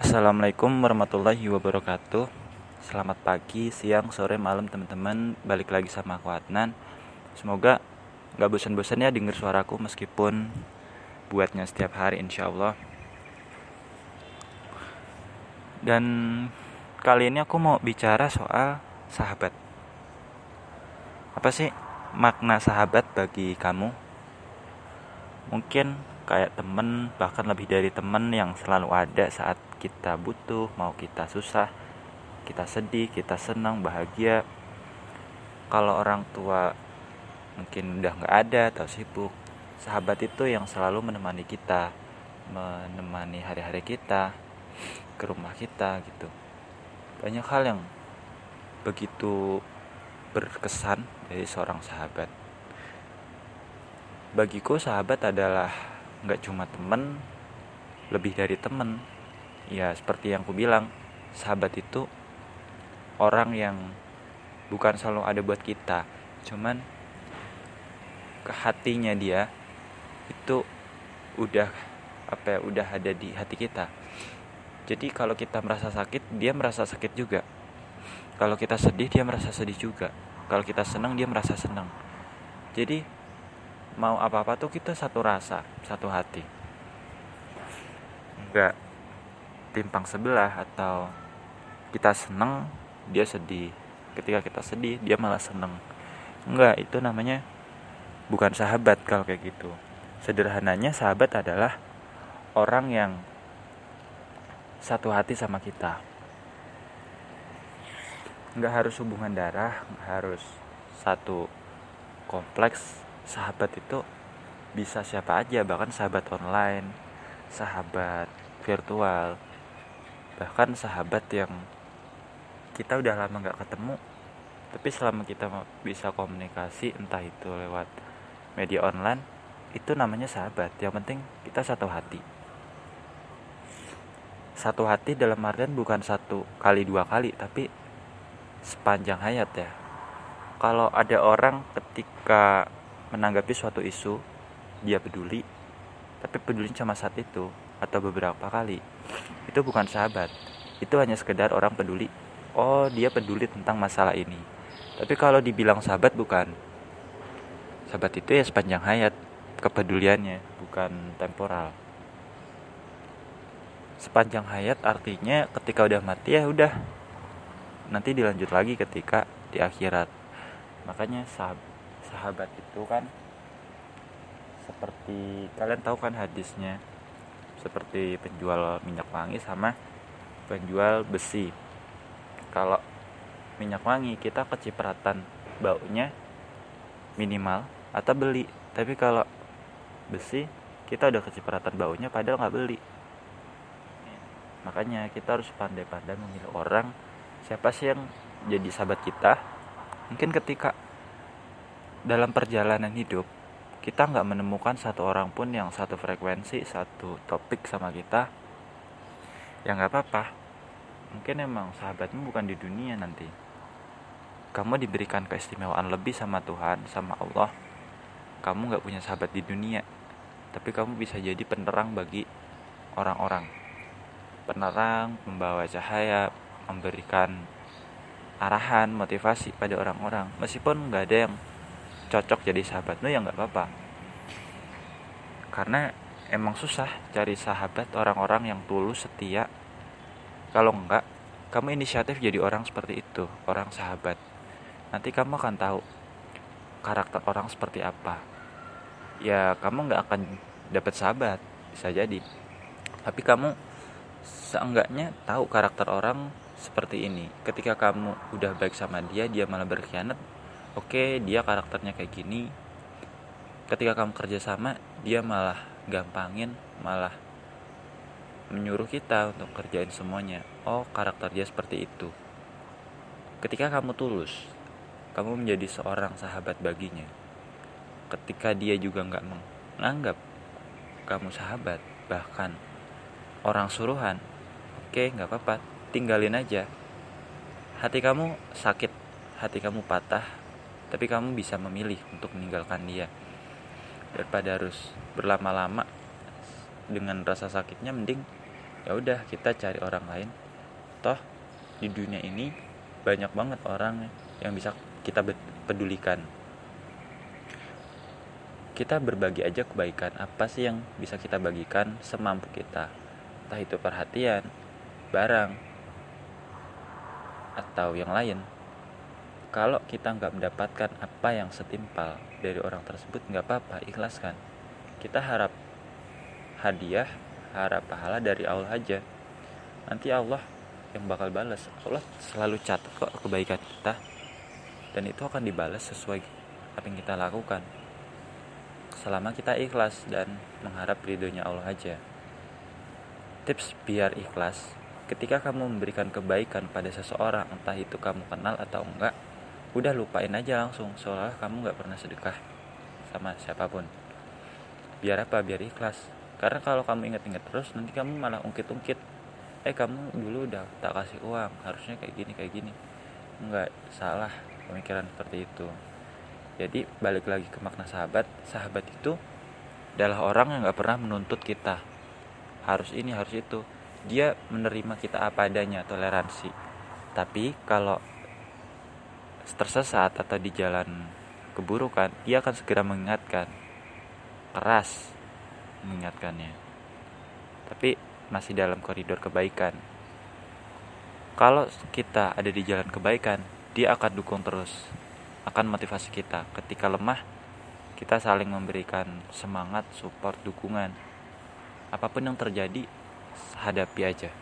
Assalamualaikum warahmatullahi wabarakatuh. Selamat pagi, siang, sore, malam teman-teman. Balik lagi sama aku Adnan. Semoga gak bosan-bosan ya denger suaraku Meskipun buatnya setiap hari insya Allah. Dan kali ini aku mau bicara soal sahabat. Apa sih makna sahabat bagi kamu? Mungkin kayak temen bahkan lebih dari temen yang selalu ada saat kita butuh, mau kita susah, kita sedih, kita senang, bahagia. Kalau orang tua mungkin udah nggak ada atau sibuk, sahabat itu yang selalu menemani kita, menemani hari-hari kita, ke rumah kita gitu. Banyak hal yang begitu berkesan dari seorang sahabat. Bagiku sahabat adalah nggak cuma temen, lebih dari temen. Ya seperti yang aku bilang sahabat itu orang yang bukan selalu ada buat kita. Cuman ke hatinya dia itu udah apa ya udah ada di hati kita. Jadi kalau kita merasa sakit dia merasa sakit juga. Kalau kita sedih dia merasa sedih juga. Kalau kita senang dia merasa senang. Jadi mau apa-apa tuh kita satu rasa satu hati. Enggak timpang sebelah atau kita seneng dia sedih. Ketika kita sedih dia malah seneng. Enggak itu namanya bukan sahabat kalau kayak gitu. Sederhananya sahabat adalah orang yang satu hati sama kita. Nggak harus hubungan darah nggak harus satu kompleks sahabat itu bisa siapa aja bahkan sahabat online sahabat virtual bahkan sahabat yang kita udah lama nggak ketemu tapi selama kita bisa komunikasi entah itu lewat media online itu namanya sahabat. Yang penting kita satu hati. Satu hati dalam artian bukan satu kali dua kali tapi sepanjang hayat ya. Kalau ada orang ketika menanggapi suatu isu dia peduli tapi peduli cuma saat itu atau beberapa kali. Itu bukan sahabat itu hanya sekedar orang peduli. Oh dia peduli tentang masalah ini. Tapi kalau dibilang sahabat bukan. Sahabat itu ya sepanjang hayat kepeduliannya bukan temporal. Sepanjang hayat artinya ketika udah mati ya udah. Nanti dilanjut lagi ketika di akhirat. Makanya sahabat itu kan seperti kalian tahu kan hadisnya seperti penjual minyak wangi sama penjual besi. Kalau minyak wangi kita kecipratan baunya minimal atau beli. Tapi kalau besi kita udah kecipratan baunya padahal nggak beli. Makanya kita harus pandai-pandai memilih orang. Siapa sih yang jadi sahabat kita? Mungkin ketika dalam perjalanan hidup kita nggak menemukan satu orang pun yang satu frekuensi satu topik sama kita. Ya nggak apa-apa. Mungkin emang sahabatmu bukan di dunia nanti. Kamu diberikan keistimewaan lebih sama Tuhan sama Allah. Kamu nggak punya sahabat di dunia tapi kamu bisa jadi penerang bagi orang-orang. Penerang membawa cahaya memberikan arahan motivasi pada orang-orang. Meskipun nggak ada yang cocok jadi sahabatmu ya nggak apa-apa. Karena emang susah cari sahabat orang-orang yang tulus setia. Kalau enggak kamu inisiatif jadi orang seperti itu orang sahabat. Nanti kamu akan tahu karakter orang seperti apa. Ya kamu nggak akan dapat sahabat bisa jadi. Tapi kamu seenggaknya tahu karakter orang seperti ini. Ketika kamu udah baik sama dia dia malah berkhianat oke dia karakternya kayak gini. Ketika kamu kerja sama dia malah gampangin malah menyuruh kita untuk kerjain semuanya. Oh karakter dia seperti itu. Ketika kamu tulus kamu menjadi seorang sahabat baginya. Ketika dia juga nggak menganggap kamu sahabat bahkan orang suruhan oke nggak apa-apa tinggalin aja. Hati kamu sakit hati kamu patah tapi kamu bisa memilih untuk meninggalkan dia. Daripada harus berlama-lama dengan rasa sakitnya mending ya udah kita cari orang lain. Toh di dunia ini banyak banget orang yang bisa kita pedulikan. Kita berbagi aja kebaikan. Apa sih yang bisa kita bagikan semampu kita? Entah itu perhatian barang atau yang lain kalau kita nggak mendapatkan apa yang setimpal dari orang tersebut nggak apa-apa ikhlaskan. Kita harap hadiah harap pahala dari Allah aja. Nanti Allah yang bakal balas Allah selalu catat kok kebaikan kita. Dan itu akan dibalas sesuai apa yang kita lakukan. Selama kita ikhlas dan mengharap ridhonya Allah aja. Tips biar ikhlas. Ketika kamu memberikan kebaikan pada seseorang entah itu kamu kenal atau enggak udah lupain aja langsung. Seolah kamu nggak pernah sedekah sama siapa pun. Biar apa? Biar ikhlas. Karena kalau kamu inget-inget terus nanti kamu malah ungkit-ungkit. Eh kamu dulu udah tak kasih uang. Harusnya kayak gini kayak gini. Nggak salah pemikiran seperti itu. Jadi balik lagi ke makna sahabat. Sahabat itu adalah orang yang nggak pernah menuntut kita. Harus ini harus itu. Dia menerima kita apa adanya toleransi. Tapi kalau tersesat atau di jalan keburukan dia akan segera mengingatkan. Keras mengingatkannya. Tapi masih dalam koridor kebaikan. Kalau kita ada di jalan kebaikan dia akan dukung terus. Akan motivasi kita. Ketika lemah kita saling memberikan semangat support dukungan. Apa pun yang terjadi hadapi aja.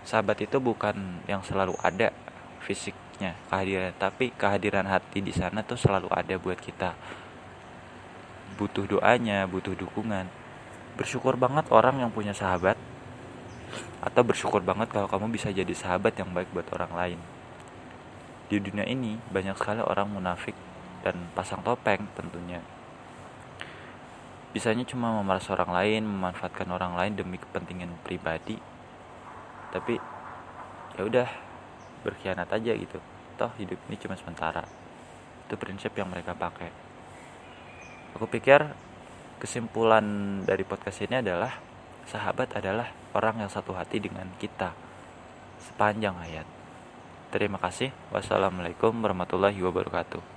Sahabat itu bukan yang selalu ada fisiknya kehadiran tapi kehadiran hati di sana tuh selalu ada buat kita butuh doanya, butuh dukungan. Bersyukur banget orang yang punya sahabat atau bersyukur banget kalau kamu bisa jadi sahabat yang baik buat orang lain. Di dunia ini banyak sekali orang munafik dan pasang topeng tentunya. Bisanya cuma memeras orang lain, memanfaatkan orang lain demi kepentingan pribadi. Tapi ya udah berkhianat aja gitu. Toh hidup ini cuma sementara. Itu prinsip yang mereka pakai aku pikir kesimpulan dari podcast ini adalah sahabat adalah orang yang satu hati dengan kita sepanjang ayat. Terima kasih. Wassalamualaikum warahmatullahi wabarakatuh.